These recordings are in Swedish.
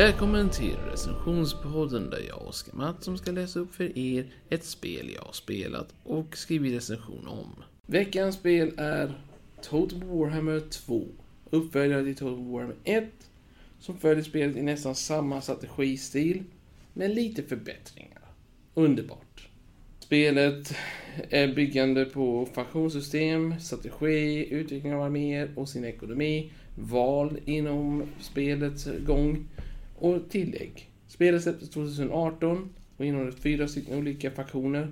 Välkommen till recensionspodden där jag, Oskar Mattsson, ska läsa upp för er ett spel jag har spelat och skrivit recension om. Veckans spel är Total Warhammer 2, uppföljare till Total Warhammer 1, som följer spelet i nästan samma strategistil, med lite förbättringar. Underbart. Spelet är byggande på faktionssystem, strategi, utveckling av arméer och sin ekonomi, val inom spelets gång och tillägg. Spelet släpptes 2018 och innehåller fyra stycken olika faktioner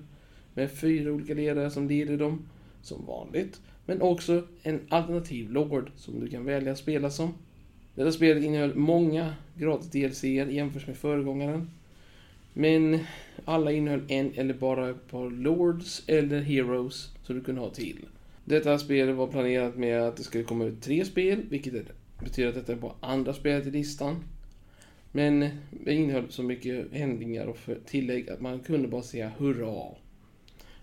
med fyra olika ledare som leder dem, som vanligt. Men också en alternativ Lord som du kan välja att spela som. Detta spelet innehöll många gratis DLC jämfört med föregångaren. Men alla innehöll en eller bara ett par Lords eller Heroes som du kunde ha till. Detta spel var planerat med att det skulle komma ut tre spel, vilket betyder att detta var andra spelet i listan. Men det innehöll så mycket ändringar och tillägg att man kunde bara säga hurra.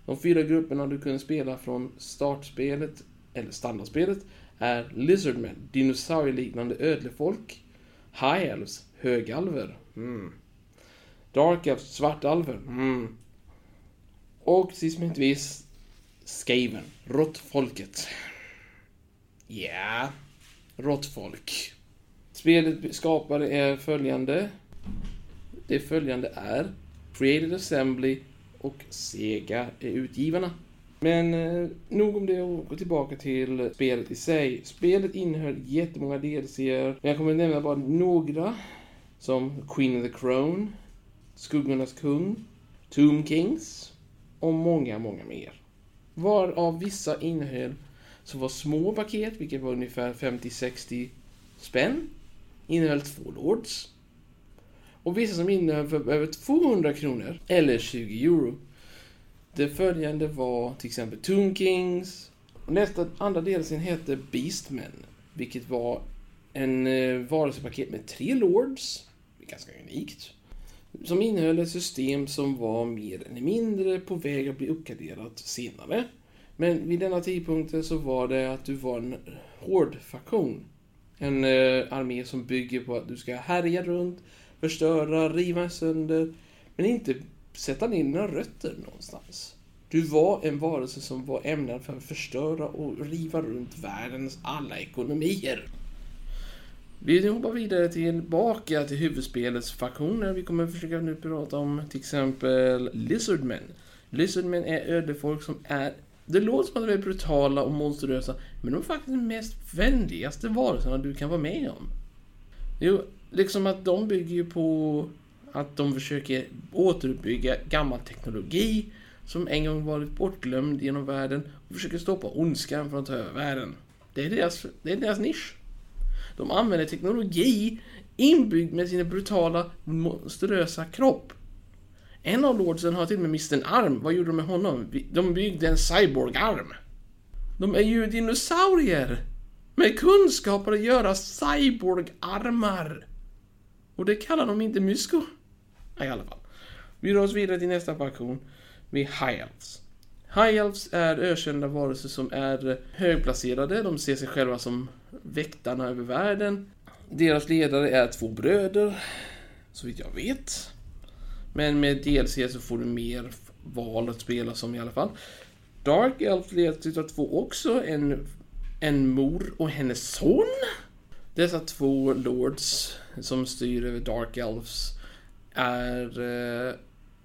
De fyra grupperna du kunde spela från startspelet, eller standardspelet, är Lizardmen, dinosaurieliknande ödlefolk, High Elves, högalver, mm. Dark Elves, svartalver, mm. och sist men inte minst Skaven, råttfolket. Ja, yeah. råttfolk. Spelet skapade är följande. Det följande är Created Assembly och Sega är utgivarna. Men eh, nog om det och gå tillbaka till spelet i sig. Spelet innehöll jättemånga delserier. Men jag kommer att nämna bara några. Som Queen of the Crown, Skuggornas Kung, Tomb Kings och många, många mer. Varav vissa innehöll som var små paket, vilket var ungefär 50-60 spänn innehöll två Lords. Och vissa som innehöll för över 200 kronor, eller 20 euro. Det följande var till exempel Toon Kings. Och nästa andra delsen hette Beastmen, vilket var en eh, varelsepaket med tre Lords. Ganska unikt. Som innehöll ett system som var mer eller mindre på väg att bli uppgraderat senare. Men vid denna tidpunkten så var det att du var en hård faktion en eh, armé som bygger på att du ska härja runt, förstöra, riva sönder, men inte sätta ner dina rötter någonstans. Du var en varelse som var ämnad för att förstöra och riva runt världens alla ekonomier. Vi hoppar vidare tillbaka till huvudspelets faktioner. Vi kommer försöka nu prata om till exempel Lizardmen. Lizardmen är ödefolk som är det låter som att de är brutala och monstruösa, men de är faktiskt de mest vänligaste varelserna du kan vara med om. Jo, liksom att de bygger ju på att de försöker återuppbygga gammal teknologi som en gång varit bortglömd genom världen och försöker stoppa ondskan från att ta över världen. Det är deras, det är deras nisch. De använder teknologi inbyggd med sin brutala, monstruösa kropp en av lordsen har till och med mist en arm. Vad gjorde de med honom? De byggde en cyborgarm. De är ju dinosaurier! Med kunskaper att göra cyborgarmar. Och det kallar de inte mysko. I alla fall. Vi rör oss vidare till nästa faktion. Vi High Elves. High Elves är ökända varelser som är högplacerade. De ser sig själva som väktarna över världen. Deras ledare är två bröder, så vitt jag vet. Men med DLC så får du mer val att spela som i alla fall. Dark Elf leds av två också. En, en mor och hennes son. Dessa två lords som styr över Dark Elves är eh,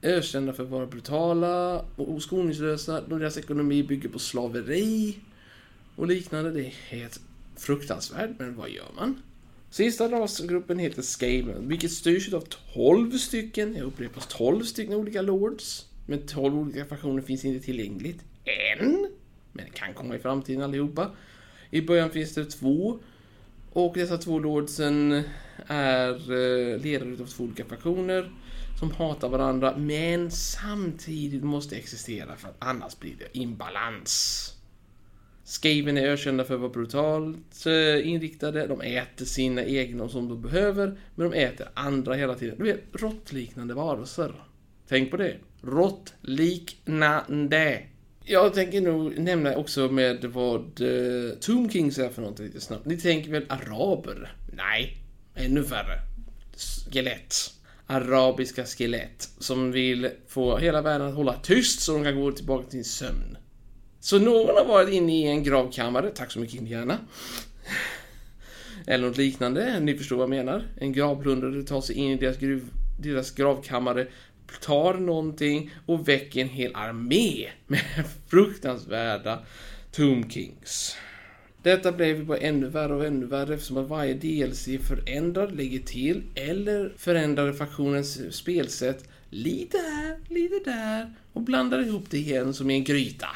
ökända för att vara brutala och skoningslösa. Deras ekonomi bygger på slaveri och liknande. Det är helt fruktansvärt, men vad gör man? Sista rasgruppen heter Skaven, vilket styrs av 12 stycken, jag upprepar 12 stycken olika lords. Men 12 olika faktioner finns inte tillgängligt än. Men det kan komma i framtiden allihopa. I början finns det två. Och dessa två lordsen är eh, ledare av två olika faktioner som hatar varandra men samtidigt måste existera för annars blir det imbalans. Skaven är ökända för att vara brutalt eh, inriktade. De äter sina egna som de behöver, men de äter andra hela tiden. Du vet, råttliknande varelser. Tänk på det. Råttliknande. Jag tänker nog nämna också med vad eh, Tomb Kings är för något lite snabbt. Ni tänker väl araber? Nej, ännu värre. skelett. Arabiska skelett som vill få hela världen att hålla tyst så de kan gå tillbaka till sin sömn. Så någon har varit inne i en gravkammare, tack så mycket Indiana. Eller något liknande, ni förstår vad jag menar. En gravplundrare tar sig in i deras, gruv, deras gravkammare, tar någonting och väcker en hel armé med fruktansvärda Tomb Kings. Detta blev bara ännu värre och ännu värre eftersom att varje DLC förändrar, lägger till eller förändrar faktionens spelsätt lite här, lite där och blandar ihop det igen som i en gryta.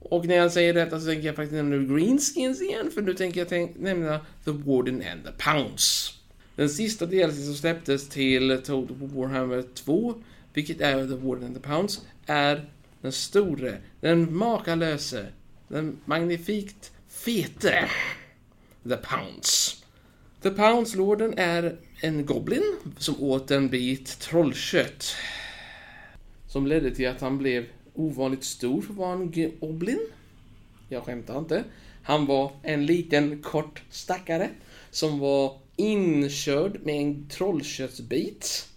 Och när jag säger detta så tänker jag faktiskt nämna Greenskins igen, för nu tänker jag tänk, nämna The Warden and the Pounce. Den sista DLC som släpptes till Total Warhammer 2, vilket är The Warden and the Pounce, är den store, den makalöse, den magnifikt fete The Pounce. The Pounce-lorden är en goblin som åt en bit trollkött. Som ledde till att han blev ovanligt stor för att vara en goblin. Jag skämtar inte. Han var en liten kort stackare som var inkörd med en trollköttsbit.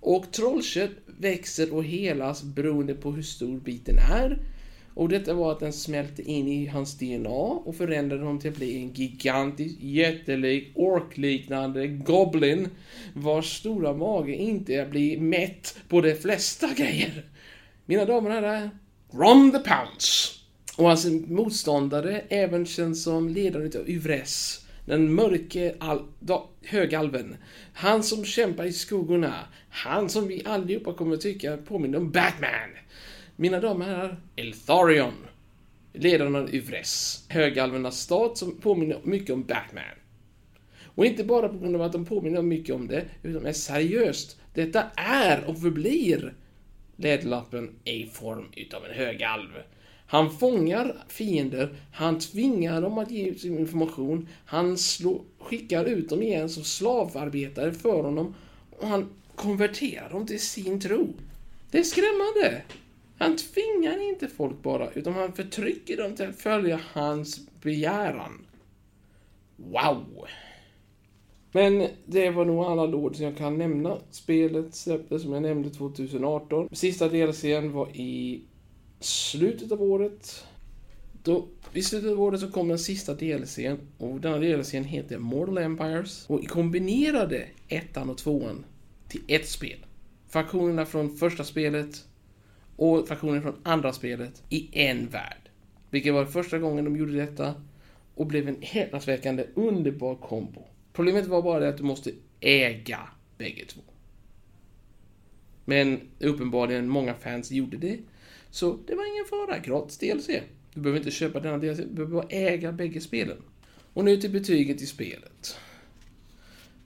Och trollkött växer och helas beroende på hur stor biten är. Och detta var att den smälte in i hans DNA och förändrade honom till att bli en gigantisk, jättelik, orkliknande goblin vars stora mage inte blir mätt på de flesta grejer. Mina damer och herrar, Ron the Pounce. Och hans motståndare även känns som ledaren utav Uvres. Den mörke al da, högalven. Han som kämpar i skuggorna. Han som vi allihopa kommer tycka påminner om Batman. Mina damer och herrar, Eltharion. Ledaren av Uvres. Högalvernas stat som påminner mycket om Batman. Och inte bara på grund av att de påminner mycket om det, utan är seriöst. Detta är och förblir Läderlappen i form utav en högalv. Han fångar fiender, han tvingar dem att ge ut sin information, han slår, skickar ut dem igen som slavarbetare för honom och han konverterar dem till sin tro. Det är skrämmande. Han tvingar inte folk bara, utan han förtrycker dem till att följa hans begäran. Wow! Men det var nog alla lådor som jag kan nämna. Spelet släpptes som jag nämnde 2018. Sista delscenen var i slutet av året. Då, I slutet av året så kom den sista DLCn och denna DLCn heter Mortal Empires och kombinerade ettan och tvåan till ett spel. Faktionerna från första spelet och faktionerna från andra spelet i en värld. Vilket var första gången de gjorde detta och blev en häpnadsväckande underbar kombo. Problemet var bara det att du måste äga bägge två. Men uppenbarligen många fans gjorde det. Så det var ingen fara, gratis DLC. Du behöver inte köpa denna DLC, du behöver bara äga bägge spelen. Och nu till betyget i spelet.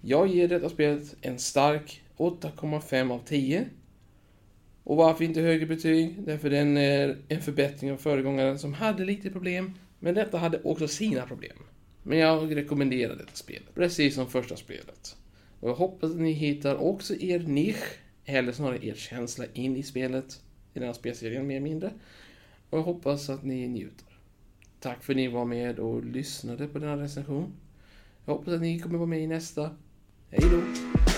Jag ger detta spelet en stark 8,5 av 10. Och varför inte högre betyg? Därför den är en förbättring av föregångaren som hade lite problem, men detta hade också sina problem. Men jag rekommenderar detta spelet, precis som första spelet. Och jag hoppas att ni hittar också er nisch, eller snarare er känsla in i spelet, i den här spelserien mer eller mindre. Och jag hoppas att ni njuter. Tack för att ni var med och lyssnade på denna recension. Jag hoppas att ni kommer vara med i nästa. Hej då!